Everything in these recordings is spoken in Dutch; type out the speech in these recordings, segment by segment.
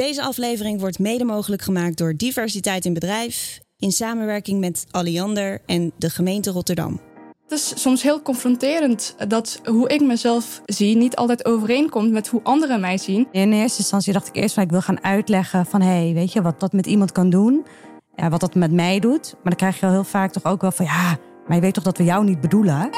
Deze aflevering wordt mede mogelijk gemaakt door Diversiteit in Bedrijf in samenwerking met Alliander en de gemeente Rotterdam. Het is soms heel confronterend dat hoe ik mezelf zie niet altijd overeenkomt met hoe anderen mij zien. In eerste instantie dacht ik eerst van ik wil gaan uitleggen van hé, hey, weet je wat dat met iemand kan doen, ja, wat dat met mij doet. Maar dan krijg je heel vaak toch ook wel van ja, maar je weet toch dat we jou niet bedoelen.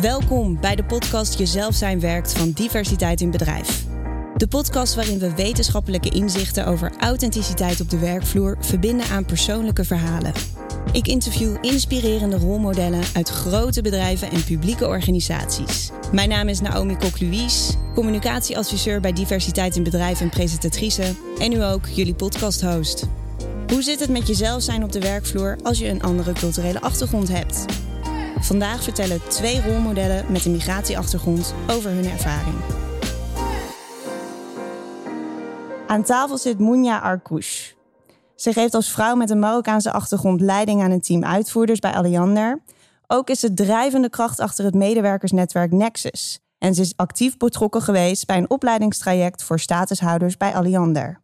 Welkom bij de podcast Jezelf zijn werkt van Diversiteit in Bedrijf. De podcast waarin we wetenschappelijke inzichten over authenticiteit op de werkvloer verbinden aan persoonlijke verhalen. Ik interview inspirerende rolmodellen uit grote bedrijven en publieke organisaties. Mijn naam is Naomi Kok-Louise, communicatieadviseur bij Diversiteit in Bedrijf en presentatrice. En nu ook jullie podcasthost. Hoe zit het met jezelf zijn op de werkvloer als je een andere culturele achtergrond hebt? Vandaag vertellen twee rolmodellen met een migratieachtergrond over hun ervaring. Aan tafel zit Mounja Arkouche. Ze geeft als vrouw met een Marokkaanse achtergrond leiding aan een team uitvoerders bij Alliander. Ook is ze drijvende kracht achter het medewerkersnetwerk Nexus. En ze is actief betrokken geweest bij een opleidingstraject voor statushouders bij Alliander.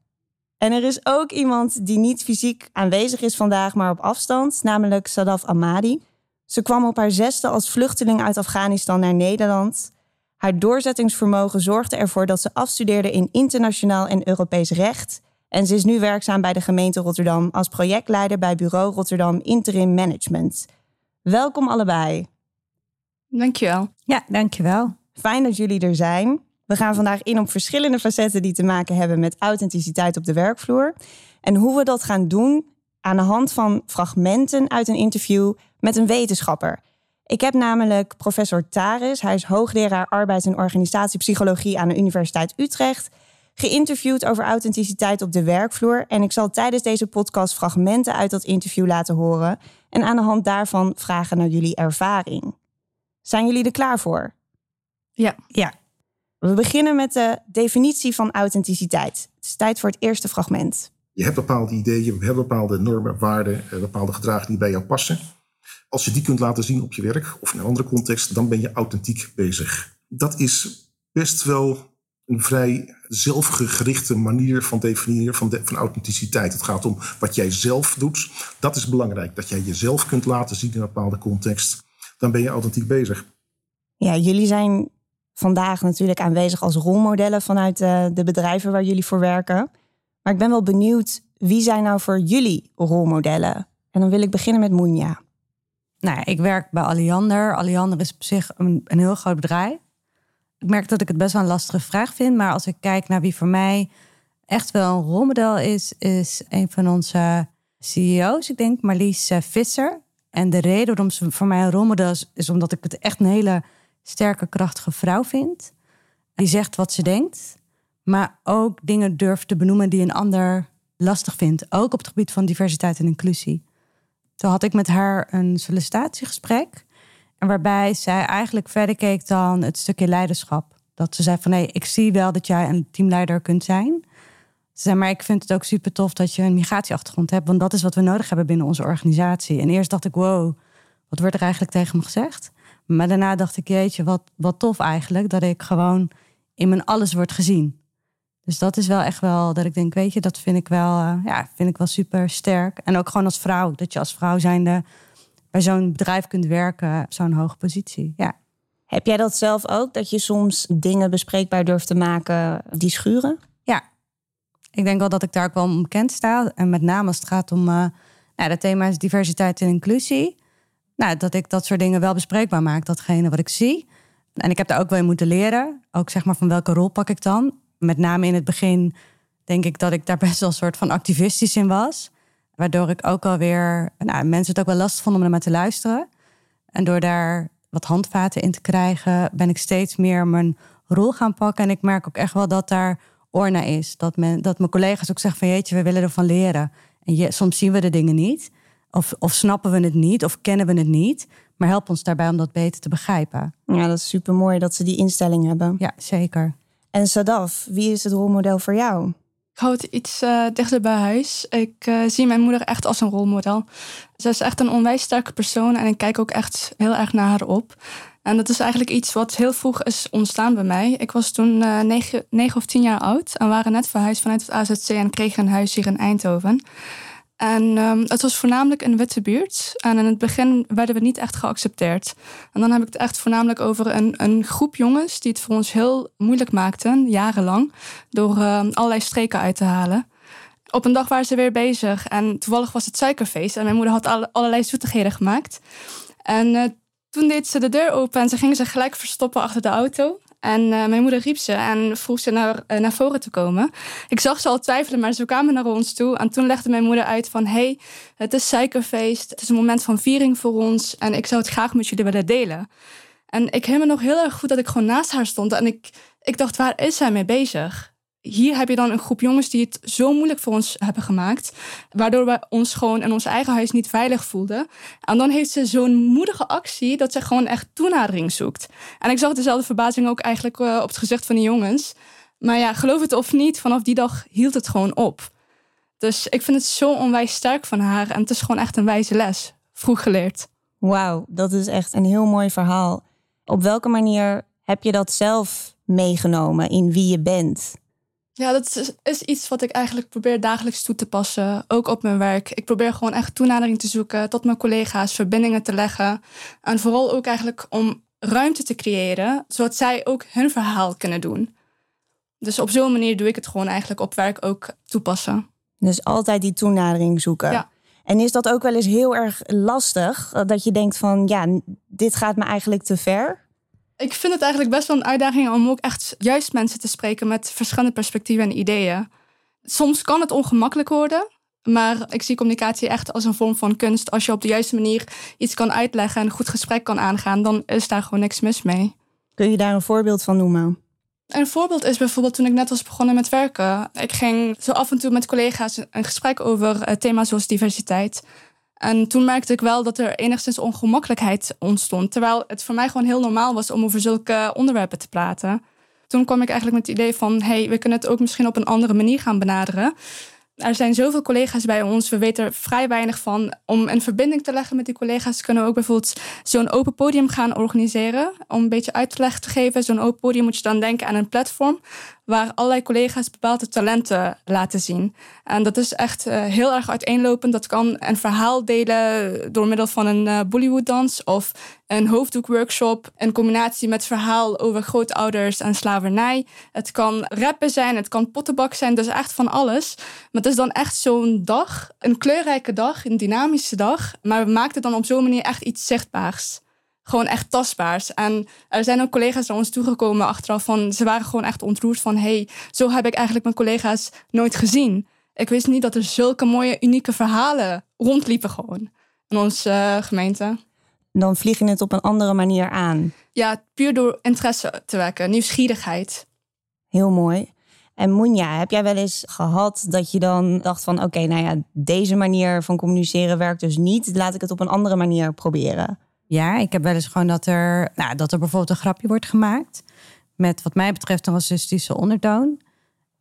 En er is ook iemand die niet fysiek aanwezig is vandaag, maar op afstand, namelijk Sadaf Amadi. Ze kwam op haar zesde als vluchteling uit Afghanistan naar Nederland. Haar doorzettingsvermogen zorgde ervoor dat ze afstudeerde in internationaal en Europees recht. En ze is nu werkzaam bij de gemeente Rotterdam als projectleider bij Bureau Rotterdam Interim Management. Welkom allebei. Dankjewel. Ja, dankjewel. Fijn dat jullie er zijn. We gaan vandaag in op verschillende facetten die te maken hebben met authenticiteit op de werkvloer. En hoe we dat gaan doen aan de hand van fragmenten uit een interview met een wetenschapper. Ik heb namelijk professor Taris, hij is hoogleraar arbeids- en organisatiepsychologie aan de Universiteit Utrecht, geïnterviewd over authenticiteit op de werkvloer. En ik zal tijdens deze podcast fragmenten uit dat interview laten horen en aan de hand daarvan vragen naar jullie ervaring. Zijn jullie er klaar voor? Ja. Ja. We beginnen met de definitie van authenticiteit. Het is tijd voor het eerste fragment. Je hebt bepaalde ideeën, je hebt bepaalde normen, waarden, eh, bepaalde gedragen die bij jou passen. Als je die kunt laten zien op je werk of in een andere context, dan ben je authentiek bezig. Dat is best wel een vrij zelfgerichte manier van definiëren van, van authenticiteit. Het gaat om wat jij zelf doet. Dat is belangrijk, dat jij jezelf kunt laten zien in een bepaalde context. Dan ben je authentiek bezig. Ja, jullie zijn vandaag natuurlijk aanwezig als rolmodellen vanuit de, de bedrijven waar jullie voor werken. Maar ik ben wel benieuwd, wie zijn nou voor jullie rolmodellen? En dan wil ik beginnen met Moenja. Nou, ik werk bij Alliander. Alliander is op zich een, een heel groot bedrijf. Ik merk dat ik het best wel een lastige vraag vind. Maar als ik kijk naar wie voor mij echt wel een rolmodel is, is een van onze CEO's, ik denk Marlies eh, Visser. En de reden waarom ze voor mij een rolmodel is, is omdat ik het echt een hele sterke, krachtige vrouw vind. Die zegt wat ze denkt, maar ook dingen durft te benoemen die een ander lastig vindt. Ook op het gebied van diversiteit en inclusie. Toen had ik met haar een sollicitatiegesprek. En waarbij zij eigenlijk verder keek dan het stukje leiderschap. Dat ze zei van nee, ik zie wel dat jij een teamleider kunt zijn. Ze zei, maar ik vind het ook super tof dat je een migratieachtergrond hebt. Want dat is wat we nodig hebben binnen onze organisatie. En eerst dacht ik, wow, wat wordt er eigenlijk tegen me gezegd? Maar daarna dacht ik, jeetje, wat, wat tof eigenlijk. Dat ik gewoon in mijn alles word gezien. Dus dat is wel echt wel dat ik denk, weet je, dat vind ik wel, uh, ja, vind ik wel super sterk. En ook gewoon als vrouw, dat je als vrouw zijnde bij zo'n bedrijf kunt werken op zo'n hoge positie. Ja. Heb jij dat zelf ook, dat je soms dingen bespreekbaar durft te maken die schuren? Ja, ik denk wel dat ik daar ook wel om bekend sta. En met name als het gaat om, uh, nou, het thema is diversiteit en inclusie. Nou, dat ik dat soort dingen wel bespreekbaar maak, datgene wat ik zie. En ik heb daar ook wel in moeten leren. Ook zeg maar van welke rol pak ik dan? Met name in het begin denk ik dat ik daar best wel een soort van activistisch in was. Waardoor ik ook alweer, nou, mensen het ook wel lastig vonden om naar me te luisteren. En door daar wat handvaten in te krijgen, ben ik steeds meer mijn rol gaan pakken. En ik merk ook echt wel dat daar oor naar is. Dat, men, dat mijn collega's ook zeggen van jeetje, we willen ervan leren. En je, soms zien we de dingen niet. Of, of snappen we het niet, of kennen we het niet. Maar help ons daarbij om dat beter te begrijpen. Ja, dat is super mooi dat ze die instelling hebben. Ja, zeker. En Sadaf, wie is het rolmodel voor jou? Ik hou het iets uh, dichter bij huis. Ik uh, zie mijn moeder echt als een rolmodel. Ze is echt een onwijs sterke persoon en ik kijk ook echt heel erg naar haar op. En dat is eigenlijk iets wat heel vroeg is ontstaan bij mij. Ik was toen uh, negen, of tien jaar oud en waren net verhuisd vanuit het AZC en kregen een huis hier in Eindhoven. En um, het was voornamelijk een witte buurt. En in het begin werden we niet echt geaccepteerd. En dan heb ik het echt voornamelijk over een, een groep jongens die het voor ons heel moeilijk maakten, jarenlang, door uh, allerlei streken uit te halen. Op een dag waren ze weer bezig en toevallig was het suikerfeest. En mijn moeder had allerlei zoetigheden gemaakt. En uh, toen deed ze de deur open en ze gingen zich gelijk verstoppen achter de auto. En uh, mijn moeder riep ze en vroeg ze naar, uh, naar voren te komen. Ik zag ze al twijfelen, maar ze kwamen naar ons toe. En toen legde mijn moeder uit van... hey, het is suikerfeest. Het is een moment van viering voor ons. En ik zou het graag met jullie willen delen. En ik herinner me nog heel erg goed dat ik gewoon naast haar stond. En ik, ik dacht, waar is zij mee bezig? Hier heb je dan een groep jongens die het zo moeilijk voor ons hebben gemaakt. Waardoor we ons gewoon in ons eigen huis niet veilig voelden. En dan heeft ze zo'n moedige actie dat ze gewoon echt toenadering zoekt. En ik zag dezelfde verbazing ook eigenlijk eh, op het gezicht van de jongens. Maar ja, geloof het of niet, vanaf die dag hield het gewoon op. Dus ik vind het zo onwijs sterk van haar. En het is gewoon echt een wijze les. Vroeg geleerd. Wauw, dat is echt een heel mooi verhaal. Op welke manier heb je dat zelf meegenomen in wie je bent? Ja, dat is, is, iets wat ik eigenlijk probeer dagelijks toe te passen. Ook op mijn werk. Ik probeer gewoon echt toenadering te zoeken tot mijn collega's, verbindingen te leggen. En vooral ook eigenlijk om ruimte te creëren, zodat zij ook hun verhaal kunnen doen. Dus op zo'n manier doe ik het gewoon eigenlijk op werk ook toepassen. Dus altijd die toenadering zoeken. Ja. En is dat ook wel eens heel erg lastig? Dat je denkt van, ja, dit gaat me eigenlijk te ver? Ik vind het eigenlijk best wel een uitdaging om ook echt juist mensen te spreken met verschillende perspectieven en ideeën. Soms kan het ongemakkelijk worden, maar ik zie communicatie echt als een vorm van kunst. Als je op de juiste manier iets kan uitleggen en een goed gesprek kan aangaan, dan is daar gewoon niks mis mee. Kun je daar een voorbeeld van noemen? Een voorbeeld is bijvoorbeeld toen ik net was begonnen met werken. Ik ging zo af en toe met collega's een gesprek over eh, thema's zoals diversiteit. En toen merkte ik wel dat er enigszins ongemakkelijkheid ontstond. Terwijl het voor mij gewoon heel normaal was om over zulke onderwerpen te praten. Toen kwam ik eigenlijk met het idee van: hey, we kunnen het ook misschien op een andere manier gaan benaderen. Er zijn zoveel collega's bij ons. We weten er vrij weinig van. Om een verbinding te leggen met die collega's kunnen we ook bijvoorbeeld zo'n open podium gaan organiseren. Om een beetje uitleg te geven. Zo'n open podium moet je dan denken aan een platform waar allerlei collega's bepaalde talenten laten zien. En dat is echt uh, heel erg uiteenlopend. Dat kan een verhaal delen door middel van een uh, Bollywood-dans of een hoofddoekworkshop. In combinatie met verhaal over grootouders en slavernij. Het kan rappen zijn, het kan pottenbak zijn, dus echt van alles. Maar het is dan echt zo'n dag, een kleurrijke dag, een dynamische dag. Maar we het dan op zo'n manier echt iets zichtbaars gewoon echt tastbaars. En er zijn ook collega's naar ons toegekomen achteraf van... ze waren gewoon echt ontroerd van... hey, zo heb ik eigenlijk mijn collega's nooit gezien. Ik wist niet dat er zulke mooie, unieke verhalen rondliepen gewoon in onze uh, gemeente. Dan vlieg je het op een andere manier aan. Ja, puur door interesse te wekken, nieuwsgierigheid. Heel mooi. En Moenja, heb jij wel eens gehad dat je dan dacht van... oké, nou ja, deze manier van communiceren werkt dus niet. Laat ik het op een andere manier proberen. Ja, ik heb wel eens gewoon dat er, nou, dat er bijvoorbeeld een grapje wordt gemaakt. Met wat mij betreft een racistische ondertoon.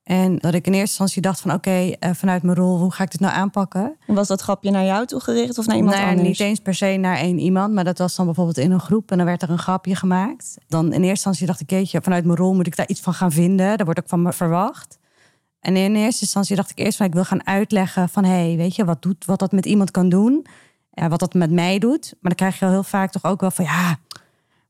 En dat ik in eerste instantie dacht van oké, eh, vanuit mijn rol, hoe ga ik dit nou aanpakken? Was dat grapje naar jou toe gericht of naar iemand nee, anders? Niet eens per se naar één iemand, maar dat was dan bijvoorbeeld in een groep en dan werd er een grapje gemaakt. Dan in eerste instantie dacht ik, jeetje, vanuit mijn rol moet ik daar iets van gaan vinden. Daar wordt ook van me verwacht. En in eerste instantie dacht ik eerst van ik wil gaan uitleggen van hé, hey, weet je, wat, doet, wat dat met iemand kan doen ja, wat dat met mij doet. Maar dan krijg je heel vaak toch ook wel van ja,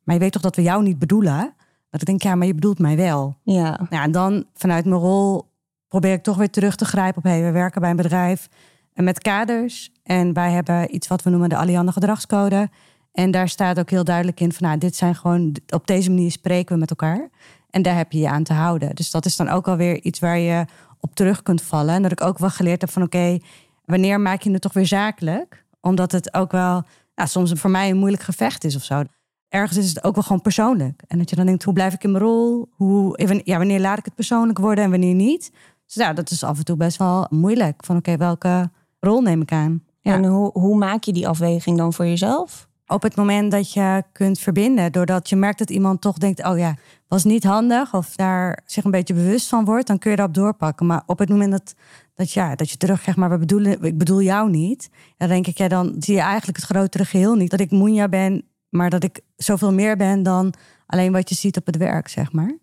maar je weet toch dat we jou niet bedoelen? Dat ik denk, ja, maar je bedoelt mij wel. Ja. Nou, en dan vanuit mijn rol probeer ik toch weer terug te grijpen op, hey, we werken bij een bedrijf en met kaders. En wij hebben iets wat we noemen de Allianne gedragscode. En daar staat ook heel duidelijk in van, nou, dit zijn gewoon, op deze manier spreken we met elkaar. En daar heb je je aan te houden. Dus dat is dan ook alweer iets waar je op terug kunt vallen. En dat ik ook wel geleerd heb van, oké, wanneer maak je het toch weer zakelijk? Omdat het ook wel nou, soms voor mij een moeilijk gevecht is of zo. Ergens is het ook wel gewoon persoonlijk. En dat je dan denkt, hoe blijf ik in mijn rol? Hoe, ja, wanneer laat ik het persoonlijk worden en wanneer niet? Dus ja, dat is af en toe best wel moeilijk. Van oké, welke rol neem ik aan? Ja. En hoe, hoe maak je die afweging dan voor jezelf? Op het moment dat je kunt verbinden, doordat je merkt dat iemand toch denkt: oh ja, was niet handig, of daar zich een beetje bewust van wordt, dan kun je daarop doorpakken. Maar op het moment dat, dat, ja, dat je terugkrijgt, maar we bedoelen, ik bedoel jou niet, dan denk ik, ja, dan zie je eigenlijk het grotere geheel niet. Dat ik Moenja ben maar dat ik zoveel meer ben dan alleen wat je ziet op het werk, zeg maar.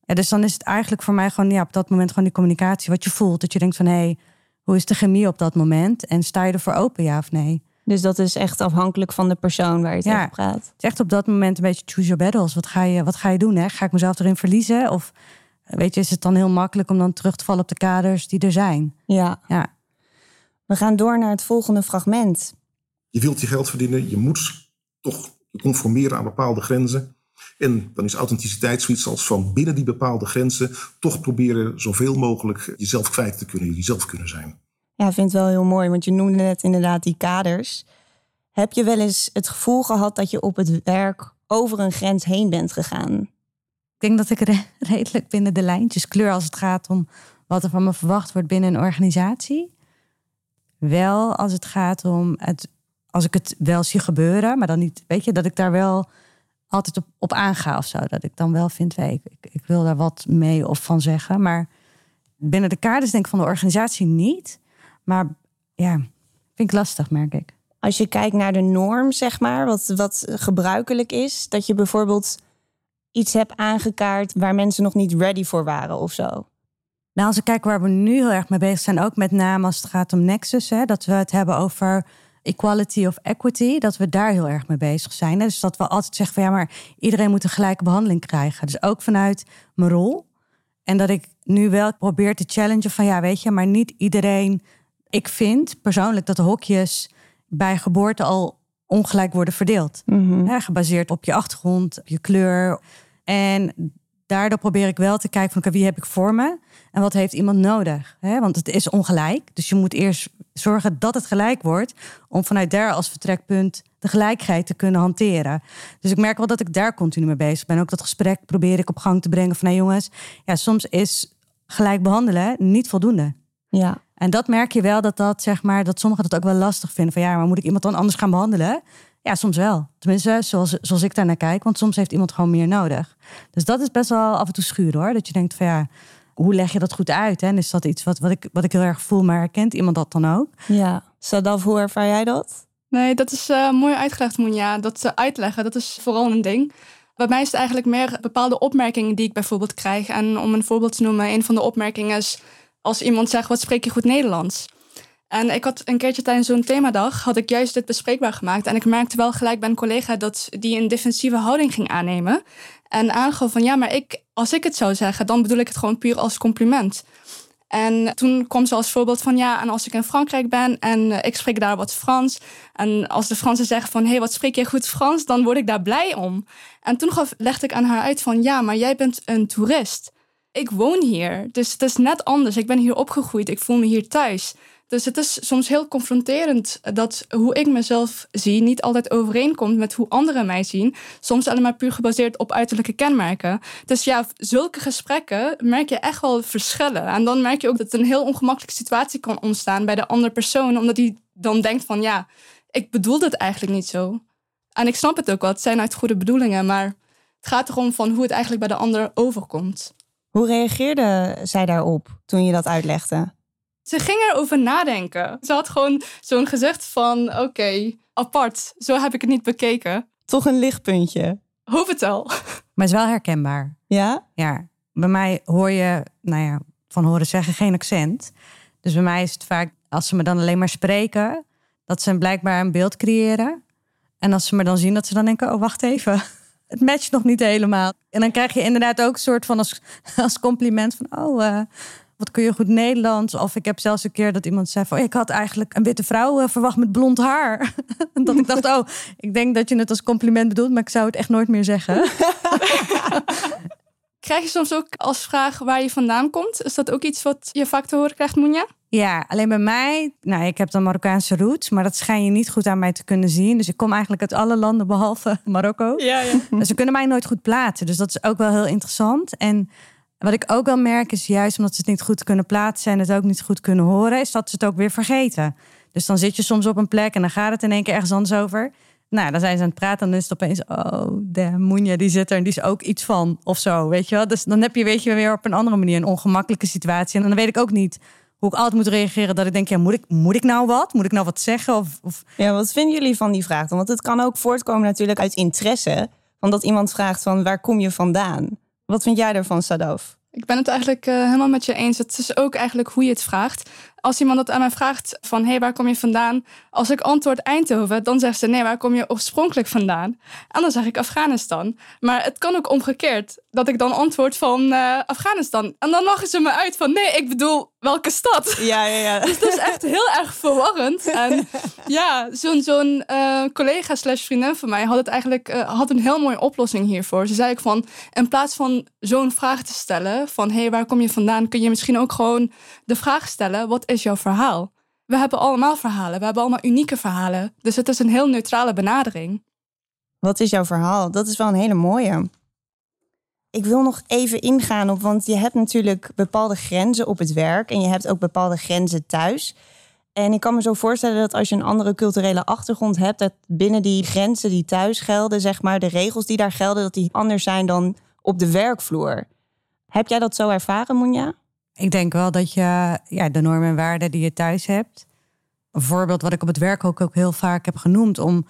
Dus dan is het eigenlijk voor mij gewoon ja, op dat moment gewoon die communicatie, wat je voelt. Dat je denkt van hé, hey, hoe is de chemie op dat moment? En sta je ervoor open, ja of nee? Dus dat is echt afhankelijk van de persoon waar je Ja. tegen praat. Het is echt op dat moment een beetje choose your battles. Wat ga je, wat ga je doen? Hè? Ga ik mezelf erin verliezen? Of weet je, is het dan heel makkelijk om dan terug te vallen op de kaders die er zijn? Ja. Ja. We gaan door naar het volgende fragment. Je wilt je geld verdienen, je moet toch je conformeren aan bepaalde grenzen. En dan is authenticiteit zoiets als van binnen die bepaalde grenzen toch proberen zoveel mogelijk jezelf kwijt te kunnen, jezelf kunnen zijn. Ja, vind het wel heel mooi, want je noemde net inderdaad die kaders. Heb je wel eens het gevoel gehad dat je op het werk over een grens heen bent gegaan? Ik denk dat ik re- redelijk binnen de lijntjes kleur als het gaat om wat er van me verwacht wordt binnen een organisatie. Wel als het gaat om het, als ik het wel zie gebeuren, maar dan niet, weet je, dat ik daar wel altijd op, op aanga of zo. Dat ik dan wel vind, hey, ik, ik wil daar wat mee of van zeggen. Maar binnen de kaders denk ik van de organisatie niet. Maar ja, vind ik lastig, merk ik. Als je kijkt naar de norm, zeg maar, wat, wat gebruikelijk is, dat je bijvoorbeeld iets hebt aangekaart waar mensen nog niet ready voor waren of zo. Nou, als ik kijk waar we nu heel erg mee bezig zijn, ook met name als het gaat om Nexus, hè, dat we het hebben over equality of equity, dat we daar heel erg mee bezig zijn. hè. Dus dat we altijd zeggen van ja, maar iedereen moet een gelijke behandeling krijgen. Dus ook vanuit mijn rol. En dat ik nu wel probeer te challengen van ja, weet je, maar niet iedereen. Ik vind persoonlijk dat de hokjes bij geboorte al ongelijk worden verdeeld. Hè, gebaseerd op je achtergrond, op je kleur. En daardoor probeer ik wel te kijken van wie heb ik voor me en wat heeft iemand nodig? Hè? Want het is ongelijk. Dus je moet eerst zorgen dat het gelijk wordt om vanuit daar als vertrekpunt de gelijkheid te kunnen hanteren. Dus ik merk wel dat ik daar continu mee bezig ben. Ook dat gesprek probeer ik op gang te brengen van nou jongens, ja, soms is gelijk behandelen niet voldoende. Ja, En dat merk je wel dat dat zeg maar dat sommigen dat ook wel lastig vinden van ja, maar moet ik iemand dan anders gaan behandelen? Ja, soms wel. Tenminste, zoals, zoals ik daar naar kijk, want soms heeft iemand gewoon meer nodig. Dus dat is best wel af en toe schuur hoor. Dat je denkt van ja, hoe leg je dat goed uit? Hè? En is dat iets wat, wat, ik, wat ik heel erg voel, maar herkent iemand dat dan ook? ja. Sadaf, hoe ervaar jij dat? Nee, dat is eh, mooi uitgelegd, Moenja. Dat eh, uitleggen, dat is vooral een ding. Bij mij is het eigenlijk meer bepaalde opmerkingen die ik bijvoorbeeld krijg. En om een voorbeeld te noemen, een van de opmerkingen is als iemand zegt, wat spreek je goed Nederlands? En ik had een keertje tijdens zo'n themadag, had ik juist dit bespreekbaar gemaakt. En ik merkte wel gelijk bij een collega dat die een defensieve houding ging aannemen. En aangaf van, ja, maar ik, als ik het zou zeggen, dan bedoel ik het gewoon puur als compliment. En toen kwam ze als voorbeeld van ja, en als ik in Frankrijk ben en eh, ik spreek daar wat Frans. En als de Fransen zeggen van hé, hey, wat spreek je goed Frans, dan word ik daar blij om. En toen gaf, legde ik aan haar uit van ja, maar jij bent een toerist. Ik woon hier, dus het is net anders. Ik ben hier opgegroeid, ik voel me hier thuis. Dus het is soms heel confronterend dat hoe ik mezelf zie niet altijd overeenkomt met hoe anderen mij zien. Soms alleen maar puur gebaseerd op uiterlijke kenmerken. Dus ja, zulke gesprekken merk je echt wel verschillen. En dan merk je ook dat een heel ongemakkelijke situatie kan ontstaan bij de andere persoon, omdat die dan denkt van ja, ik bedoel het eigenlijk niet zo. En ik snap het ook wel, het zijn uit goede bedoelingen, maar het gaat erom van hoe het eigenlijk bij de ander overkomt. Hoe reageerde zij daarop toen je dat uitlegde? Ze ging erover nadenken. Ze had gewoon zo'n gezicht van oké, apart, zo heb ik het niet bekeken. Toch een lichtpuntje. Hoe vertel? Maar het is wel herkenbaar. Ja? Ja, bij mij hoor je, nou ja, van horen zeggen geen accent. Dus bij mij is het vaak, als ze me dan alleen maar spreken, dat ze blijkbaar een beeld creëren. En als ze me dan zien, dat ze dan denken, oh wacht even, het matcht nog niet helemaal. En dan krijg je inderdaad ook een soort van als, als compliment van, oh, eh, wat kun je goed Nederlands? Of ik heb zelfs een keer dat iemand zei van, oh, ik had eigenlijk een witte vrouw eh, verwacht met blond haar. Dat ik dacht, oh, ik denk dat je het als compliment bedoelt, maar ik zou het echt nooit meer zeggen. Krijg je soms ook als vraag waar je vandaan komt? Is dat ook iets wat je vaak te horen krijgt, Moenja? Ja, alleen bij mij, nou, ik heb dan Marokkaanse roots, maar dat schijn je niet goed aan mij te kunnen zien. Dus ik kom eigenlijk uit alle landen behalve Marokko. Ja, ja. Dus ze kunnen mij nooit goed plaatsen. Dus dat is ook wel heel interessant. En wat ik ook wel merk is juist omdat ze het niet goed kunnen plaatsen en het ook niet goed kunnen horen, is dat ze het ook weer vergeten. Dus dan zit je soms op een plek en dan gaat het in één keer ergens anders over. Nou, dan zijn ze aan het praten en dan is het opeens, oh, de Moenja die zit er en die is ook iets van of zo, weet je wel. Dus dan heb je, weet je, weer op een andere manier een ongemakkelijke situatie. En dan weet ik ook niet hoe ik altijd moet reageren. Dat ik denk, ja, moet ik, moet ik nou wat? Moet ik nou wat zeggen? Of, of... Ja, wat vinden jullie van die vraag dan? Want het kan ook voortkomen natuurlijk uit interesse. Van dat iemand vraagt van waar kom je vandaan? Wat vind jij ervan, Sadaf? Ik ben het eigenlijk uh, helemaal met je eens. Het is ook eigenlijk hoe je het vraagt als iemand dat aan mij vraagt van hé, hey, waar kom je vandaan? Als ik antwoord Eindhoven, dan zegt ze nee, waar kom je oorspronkelijk vandaan? En dan zeg ik Afghanistan. Maar het kan ook omgekeerd, dat ik dan antwoord van uh, Afghanistan. En dan lachen ze me uit van nee, ik bedoel welke stad? Ja, ja, ja. Dus dat is echt heel erg verwarrend. En ja, zo'n zo'n uh, collega slash vriendin van mij had het eigenlijk uh, had een heel mooie oplossing hiervoor. Ze zei ik van in plaats van zo'n vraag te stellen van hé, hey, waar kom je vandaan? Kun je misschien ook gewoon de vraag stellen, wat is is jouw verhaal? We hebben allemaal verhalen, we hebben allemaal unieke verhalen. Dus het is een heel neutrale benadering. Wat is jouw verhaal? Dat is wel een hele mooie. Ik wil nog even ingaan op, want je hebt natuurlijk bepaalde grenzen op het werk en je hebt ook bepaalde grenzen thuis. En ik kan me zo voorstellen dat als je een andere culturele achtergrond hebt, dat binnen die grenzen die thuis gelden, zeg maar, de regels die daar gelden, dat die anders zijn dan op de werkvloer. Heb jij dat zo ervaren, Moenja? Ik denk wel dat je ja, de normen en waarden die je thuis hebt. Een voorbeeld wat ik op het werk ook, ook heel vaak heb genoemd om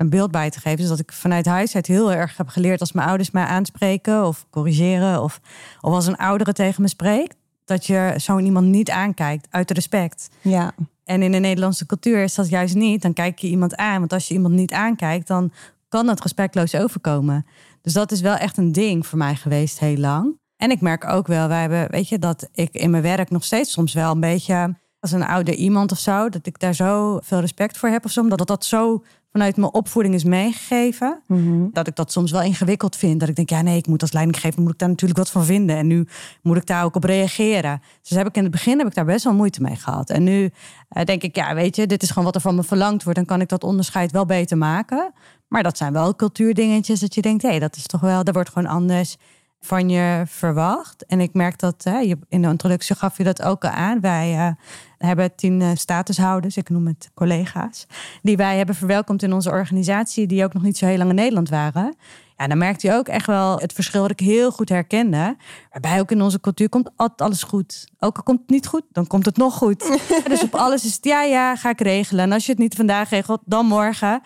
een beeld bij te geven. Is dat ik vanuit huis uit heel erg heb geleerd als mijn ouders mij aanspreken of corrigeren. Of, of als een oudere tegen me spreekt. Dat je zo iemand niet aankijkt uit respect. Ja. En in de Nederlandse cultuur is dat juist niet. Dan kijk je iemand aan. Want als je iemand niet aankijkt, dan kan dat respectloos overkomen. Dus dat is wel echt een ding voor mij geweest heel lang. En ik merk ook wel, wij hebben, weet je, dat ik in mijn werk nog steeds soms wel een beetje als een ouder iemand of zo, dat ik daar zo veel respect voor heb of zo, omdat dat zo vanuit mijn opvoeding is meegegeven. Mhm. Dat ik dat soms wel ingewikkeld vind. Dat ik denk, ja nee, ik moet als leidinggever moet ik daar natuurlijk wat van vinden. En nu moet ik daar ook op reageren. Dus heb ik in het begin heb ik daar best wel moeite mee gehad. En nu uh, denk ik, ja weet je, dit is gewoon wat er van me verlangd wordt. Dan kan ik dat onderscheid wel beter maken. Maar dat zijn wel cultuurdingetjes dat je denkt, hé, hey, dat is toch wel, dat wordt gewoon anders van je verwacht. En ik merk dat, hè, in de introductie gaf je dat ook al aan. Wij uh, hebben tien uh, statushouders, ik noem het collega's, die wij hebben verwelkomd in onze organisatie, die ook nog niet zo heel lang in Nederland waren. Ja, dan merkte je ook echt wel het verschil dat ik heel goed herkende. Waarbij ook in onze cultuur komt altijd alles goed. Ook al komt het niet goed, dan komt het nog goed. dus op alles is het ja, ja, ga ik regelen. En als je het niet vandaag regelt, dan morgen.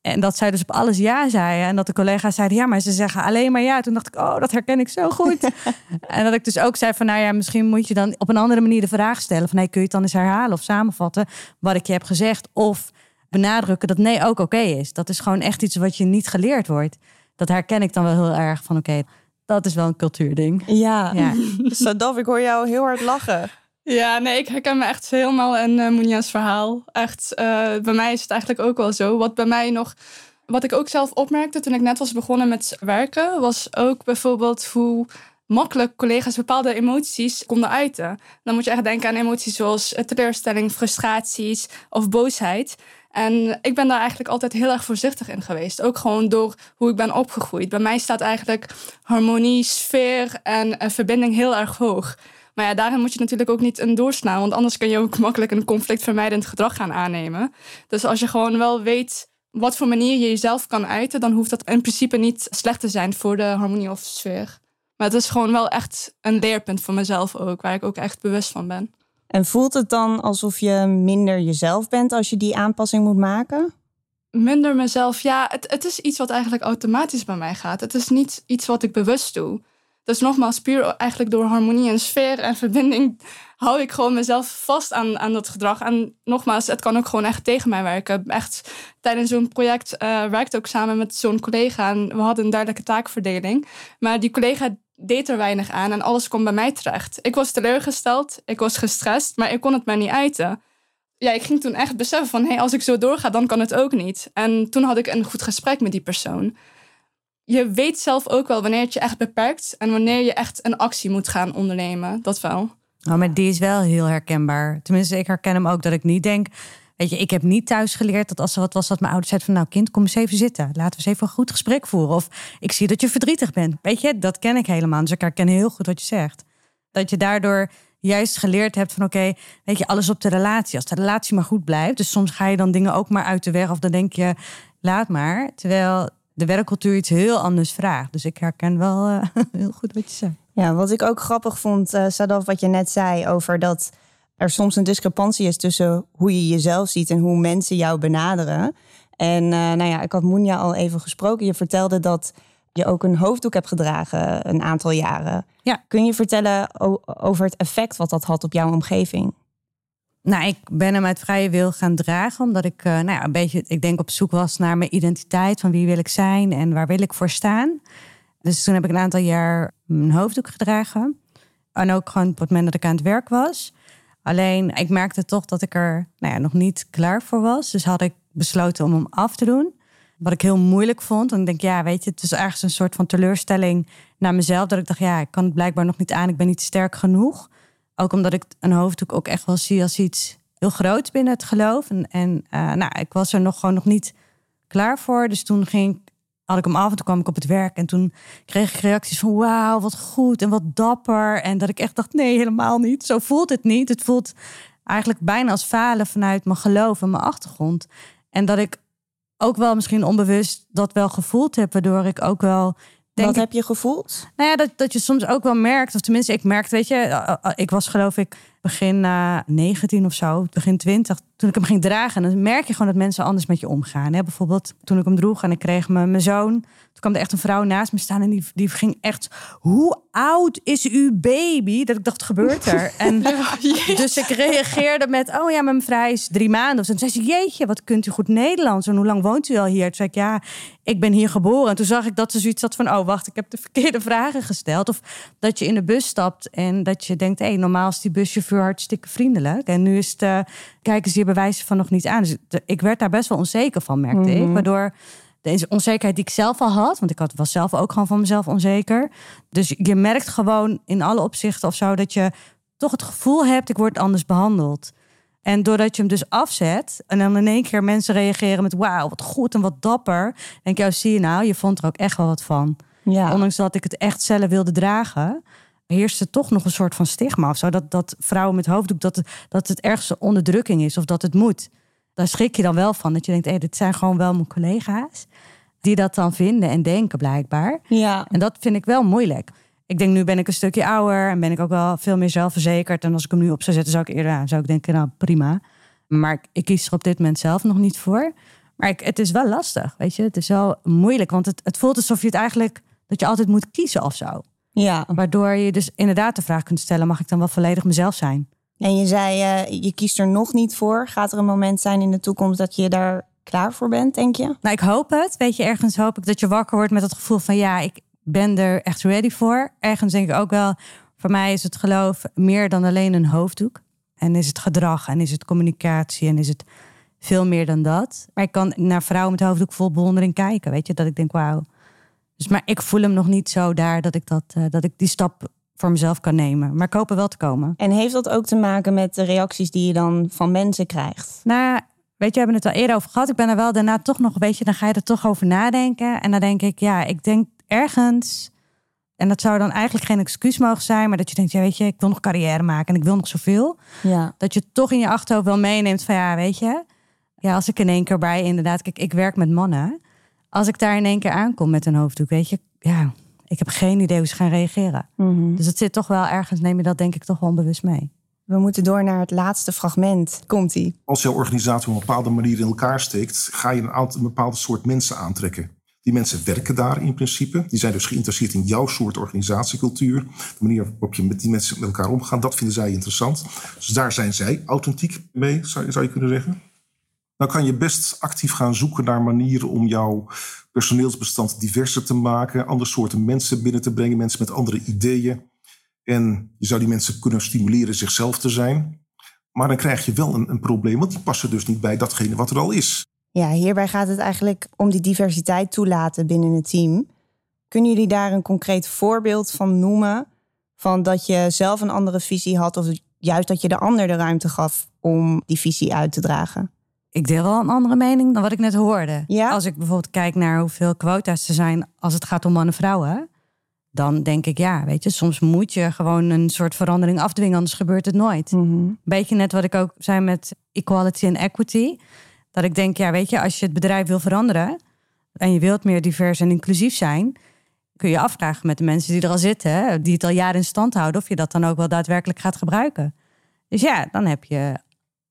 En dat zij dus op alles ja zeiden. En dat de collega's zeiden, ja, maar ze zeggen alleen maar ja. Toen dacht ik, oh, dat herken ik zo goed. en dat ik dus ook zei van, nou ja, misschien moet je dan op een andere manier de vraag stellen. Van, nee, kun je het dan eens herhalen of samenvatten wat ik je heb gezegd? Of benadrukken dat nee ook oké is. Dat is gewoon echt iets wat je niet geleerd wordt. Dat herken ik dan wel heel erg van, oké, dat is wel een cultuurding. Ja, ja. Sadaf, ik hoor jou heel hard lachen. Ja, nee, ik herken me echt helemaal in uh, Moenia's verhaal. Echt, uh, bij mij is het eigenlijk ook wel zo. Wat bij mij nog, wat ik ook zelf opmerkte toen ik net was begonnen met werken, was ook bijvoorbeeld hoe makkelijk collega's bepaalde emoties konden uiten. Dan moet je echt denken aan emoties zoals teleurstelling, frustraties of boosheid. En ik ben daar eigenlijk altijd heel erg voorzichtig in geweest. Ook gewoon door hoe ik ben opgegroeid. Bij mij staat eigenlijk harmonie, sfeer en verbinding heel erg hoog. Maar ja, daarin moet je natuurlijk ook niet een doorsnaan. Want anders kun je ook makkelijk een conflictvermijdend gedrag gaan aannemen. Dus als je gewoon wel weet wat voor manier je jezelf kan uiten, dan hoeft dat in principe niet slecht te zijn voor de harmonie of sfeer. Maar het is gewoon wel echt een leerpunt voor mezelf ook, waar ik ook echt bewust van ben. En voelt het dan alsof je minder jezelf bent als je die aanpassing moet maken? Minder mezelf, ja, het, het is iets wat eigenlijk automatisch bij mij gaat. Het is niet iets wat ik bewust doe. Dus nogmaals, puur eigenlijk door harmonie en sfeer en verbinding hou ik gewoon mezelf vast aan, aan dat gedrag. En nogmaals, het kan ook gewoon echt tegen mij werken. Echt, tijdens zo'n project uh, werkte ook samen met zo'n collega en we hadden een duidelijke taakverdeling. Maar die collega deed er weinig aan en alles kwam bij mij terecht. Ik was teleurgesteld, ik was gestrest, maar ik kon het maar niet uiten. Ja, ik ging toen echt beseffen van, hé, hey, als ik zo doorga, dan kan het ook niet. En toen had ik een goed gesprek met die persoon je weet zelf ook wel wanneer het je echt beperkt en wanneer je echt een actie moet gaan ondernemen. Dat wel. Oh, maar die is wel heel herkenbaar. Tenminste, ik herken hem ook dat ik niet denk. Weet je, ik heb niet thuis geleerd dat als er wat was dat mijn ouders zeiden van nou kind, kom eens even zitten. Laten we eens even een goed gesprek voeren. Of ik zie dat je verdrietig bent. Weet je, dat ken ik helemaal. Dus ik herken heel goed wat je zegt. Dat je daardoor juist geleerd hebt van oké, weet je, alles op de relatie. Als de relatie maar goed blijft. Dus soms ga je dan dingen ook maar uit de weg. Of dan denk je, laat maar. Terwijl de werkcultuur iets heel anders vraagt. Dus ik herken wel uh, heel goed wat je zegt. Ja, wat ik ook grappig vond, uh, Sadaf, wat je net zei over dat er soms een discrepantie is tussen hoe je jezelf ziet en hoe mensen jou benaderen. En uh, nou ja, ik had Moenja al even gesproken. Je vertelde dat je ook een hoofddoek hebt gedragen een aantal jaren. Ja. Kun je vertellen over het effect wat dat had op jouw omgeving? Nou, ik ben hem uit vrije wil gaan dragen, omdat ik uh, nou ja, een beetje, ik denk, op zoek was naar mijn identiteit, van wie wil ik zijn en waar wil ik voor staan. Dus toen heb ik een aantal jaar een hoofddoek gedragen. En ook gewoon op het moment dat ik aan het werk was. Alleen, ik merkte toch dat ik er nou ja, nog niet klaar voor was. Dus had ik besloten om hem af te doen. Wat ik heel moeilijk vond. En ik denk, ja, weet je, het is ergens een soort van teleurstelling naar mezelf. Dat ik dacht, ja, ik kan het blijkbaar nog niet aan. Ik ben niet sterk genoeg. Ook omdat ik een hoofddoek ook echt wel zie als iets heel groots binnen het geloof. En, en uh, nou, ik was er nog gewoon nog niet klaar voor. Dus toen ging had ik hem af en toen kwam ik op het werk. En toen kreeg ik reacties van wauw, wat goed en wat dapper. En dat ik echt dacht, nee, helemaal niet. Zo voelt het niet. Het voelt eigenlijk bijna als falen vanuit mijn geloof en mijn achtergrond. En dat ik ook wel misschien onbewust dat wel gevoeld heb, waardoor ik ook wel. Denk Wat heb je gevoeld? Nou ja, dat, dat je soms ook wel merkt, of tenminste, ik merkte, weet je, ik was geloof ik begin uh, 19 of zo, begin 20, toen ik hem ging dragen, dan merk je gewoon dat mensen anders met je omgaan. Hè? Bijvoorbeeld toen ik hem droeg en ik kreeg mijn, mijn zoon. Toen kwam er echt een vrouw naast me staan en die, die ging echt... Hoe oud is uw baby? Dat ik dacht, gebeurt er? En dus ik reageerde met, oh ja, mijn vrij is drie maanden. Of zo. toen zei ze, jeetje, wat kunt u goed Nederlands? En hoe lang woont u al hier? Toen zei ik, ja, ik ben hier geboren. En toen zag ik dat ze zoiets had van, oh wacht, ik heb de verkeerde vragen gesteld. Of dat je in de bus stapt en dat je denkt, hé, hey, normaal is die hartstikke vriendelijk. En nu is het, uh, kijken ze hier bewijzen van nog niet aan. Dus ik werd daar best wel onzeker van, merkte ik. Mhm. Waardoor de onzekerheid die ik zelf al had, want ik had, was zelf ook gewoon van mezelf onzeker. Dus je merkt gewoon in alle opzichten of zo dat je toch het gevoel hebt, ik word anders behandeld. En doordat je hem dus afzet en dan in één keer mensen reageren met wauw, wat goed en wat dapper. Denk je, oh, zie je nou, je vond er ook echt wel wat van. Ja. Ondanks dat ik het echt zelf wilde dragen, heerste toch nog een soort van stigma of zo. Dat, dat vrouwen met hoofddoek, dat dat het ergste onderdrukking is of dat het moet. Daar schrik je dan wel van. Dat je denkt, hé, dit zijn gewoon wel mijn collega's. Die dat dan vinden en denken blijkbaar. Ja. En dat vind ik wel moeilijk. Ik denk, nu ben ik een stukje ouder en ben ik ook wel veel meer zelfverzekerd. En als ik hem nu op zou zetten, zou ik eerder zou ik denken, nou prima. Maar ik, kies er op dit moment zelf nog niet voor. Maar ik, het is wel lastig, weet je. Het is wel moeilijk, want het, het voelt alsof je het eigenlijk... dat je altijd moet kiezen of zo. Ja. Waardoor je dus inderdaad de vraag kunt stellen: mag ik dan wel volledig mezelf zijn? En je zei, uh, je kiest er nog niet voor. Gaat er een moment zijn in de toekomst dat je daar klaar voor bent, denk je? Nou, ik hoop het. Weet je, ergens hoop ik dat je wakker wordt met het gevoel van ja, ik ben er echt ready voor. Ergens denk ik ook wel, voor mij is het geloof meer dan alleen een hoofddoek. En is het gedrag en is het communicatie en is het veel meer dan dat. Maar ik kan naar vrouwen met hoofddoek vol bewondering kijken. Weet je, dat ik denk, wauw, dus, maar ik voel hem nog niet zo daar dat ik, dat, uh, dat ik die stap voor mezelf kan nemen. Maar ik hoop er wel te komen. En heeft dat ook te maken met de reacties die je dan van mensen krijgt? Nou, weet je, we hebben het al eerder over gehad. Ik ben er wel daarna toch nog, een beetje, dan ga je er toch over nadenken. En dan denk ik, ja, ik denk ergens... En dat zou dan eigenlijk geen excuus mogen zijn, maar dat je denkt, ja, weet je, ik wil nog carrière maken en ik wil nog zoveel. Ja. Dat je toch in je achterhoofd wel meeneemt van, ja, weet je, ja, als ik in één keer bij, inderdaad, kijk, ik werk met mannen als ik daar in één keer aankom met een hoofddoek, weet je, ja, ik heb geen idee hoe ze gaan reageren. Mhm. Dus het zit toch wel ergens, neem je dat denk ik toch wel onbewust mee. We moeten door naar het laatste fragment. Komt-ie. Als jouw organisatie op een bepaalde manier in elkaar steekt, ga je een, aantal, een bepaalde soort mensen aantrekken. Die mensen werken daar in principe. Die zijn dus geïnteresseerd in jouw soort organisatiecultuur. De manier waarop je met die mensen met elkaar omgaat, dat vinden zij interessant. Dus daar zijn zij authentiek mee, zou, zou je kunnen zeggen dan kan je best actief gaan zoeken naar manieren om jouw personeelsbestand diverser te maken, andere soorten mensen binnen te brengen, mensen met andere ideeën. En je zou die mensen kunnen stimuleren zichzelf te zijn. Maar dan krijg je wel een, een probleem, want die passen dus niet bij datgene wat er al is. Ja, hierbij gaat het eigenlijk om die diversiteit toelaten binnen het team. Kunnen jullie daar een concreet voorbeeld van noemen? Van dat je zelf een andere visie had, of juist dat je de ander de ruimte gaf om die visie uit te dragen? Ik deel wel een andere mening dan wat ik net hoorde. Ja? Als ik bijvoorbeeld kijk naar hoeveel quota's er zijn als het gaat om mannen-vrouwen, dan denk ik ja, weet je, soms moet je gewoon een soort verandering afdwingen, anders gebeurt het nooit. Mm Beetje net wat ik ook zei met equality en equity. Dat ik denk, ja, weet je, als je het bedrijf wil veranderen en je wilt meer divers en inclusief zijn, kun je afvragen met de mensen die er al zitten, die het al jaren in stand houden, of je dat dan ook wel daadwerkelijk gaat gebruiken. Dus ja, dan heb je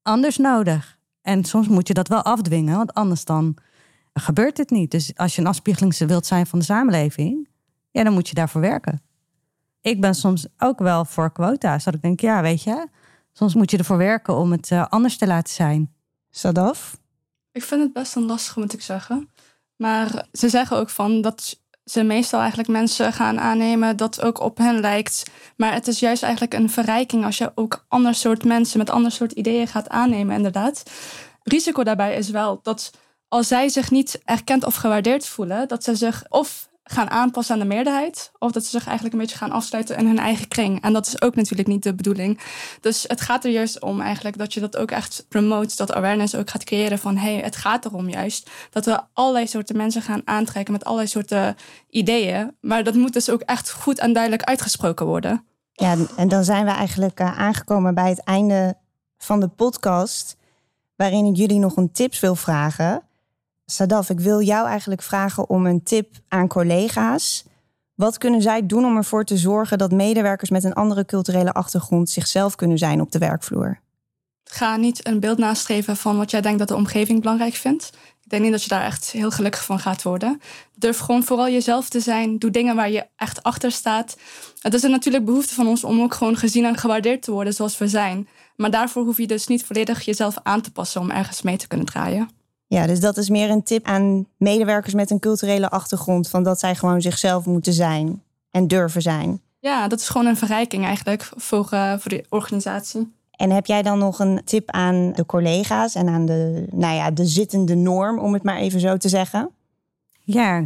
anders nodig. En soms moet je dat wel afdwingen, want anders dan gebeurt het niet. Dus als je een afspiegeling wilt zijn van de samenleving, ja, dan moet je daarvoor werken. Ik ben soms ook wel voor quota's. Dat ik denk, ja, weet je, soms moet je ervoor werken om het eh, anders te laten zijn. Sadaf? Ik vind het best een lastig, moet ik zeggen. Maar ze zeggen ook van dat ze meestal eigenlijk mensen gaan aannemen dat ook op hen lijkt. Maar het is juist eigenlijk een verrijking als je ook ander soort mensen met ander soort ideeën gaat aannemen, inderdaad. Risico daarbij is wel dat als zij zich niet erkend of gewaardeerd voelen, dat ze zich of gaan aanpassen aan de meerderheid. Of dat ze zich eigenlijk een beetje gaan afsluiten in hun eigen kring. En dat is ook natuurlijk niet de bedoeling. Dus het gaat er juist om eigenlijk dat je dat ook echt promote. Dat awareness ook gaat creëren van hé, hey, het gaat erom juist. Dat we allerlei soorten mensen gaan aantrekken met allerlei soorten ideeën. Maar dat moet dus ook echt goed en duidelijk uitgesproken worden. Ja, en dan zijn we eigenlijk uh, aangekomen bij het einde van de podcast. Waarin ik jullie nog een tips wil vragen. Sadaf, ik wil jou eigenlijk vragen om een tip aan collega's. Wat kunnen zij doen om ervoor te zorgen dat medewerkers met een andere culturele achtergrond zichzelf kunnen zijn op de werkvloer? Ga niet een beeld nastreven van wat jij denkt dat de omgeving belangrijk vindt. Ik denk niet dat je daar echt heel gelukkig van gaat worden. Durf gewoon vooral jezelf te zijn. Doe dingen waar je echt achter staat. Het is een natuurlijk behoefte van ons om ook gewoon gezien en gewaardeerd te worden zoals we zijn. Maar daarvoor hoef je dus niet volledig jezelf aan te passen om ergens mee te kunnen draaien. Ja, dus dat is meer een tip aan medewerkers met een culturele achtergrond. Van dat zij gewoon zichzelf moeten zijn en durven zijn. Ja, dat is gewoon een verrijking eigenlijk voor, uh, voor de organisatie. En heb jij dan nog een tip aan de collega's en aan de, nou ja, de zittende norm, om het maar even zo te zeggen? Ja,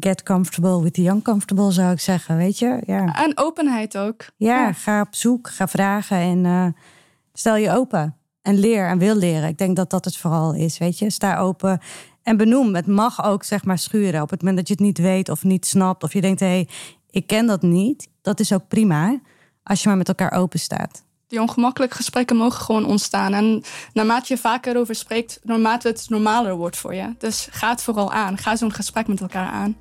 get comfortable with the uncomfortable, zou ik zeggen, weet je? Ja. En openheid ook. Ja, ga op zoek, ga vragen en uh, stel je open en leer en wil leren. Ik denk dat dat het vooral is, weet je. Sta open en benoem. Het mag ook, zeg maar, schuren. Op het moment dat je het niet weet of niet snapt... of je denkt, hé, hey, ik ken dat niet. Dat is ook prima, als je maar met elkaar open staat. Die ongemakkelijke gesprekken mogen gewoon ontstaan. En naarmate je vaker over spreekt, naarmate het normaler wordt voor je. Dus ga het vooral aan. Ga zo'n gesprek met elkaar aan.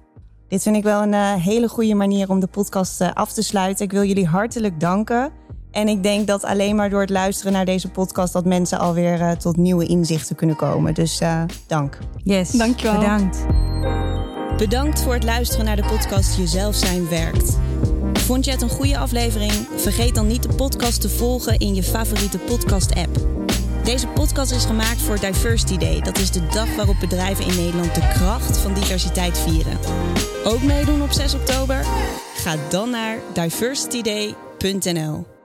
Dit vind ik wel een uh, hele goede manier om de podcast uh, af te sluiten. Ik wil jullie hartelijk danken. En ik denk dat alleen maar door het luisteren naar deze podcast... dat mensen alweer uh, tot nieuwe inzichten kunnen komen. Dus uh, dank. Yes, Dankjewel. bedankt. Bedankt voor het luisteren naar de podcast Jezelf zijn werkt. Vond je het een goede aflevering? Vergeet dan niet de podcast te volgen in je favoriete podcast-app. Deze podcast is gemaakt voor Diversity Day. Dat is de dag waarop bedrijven in Nederland de kracht van diversiteit vieren. Ook meedoen op 6 oktober? Ga dan naar diversityday.nl.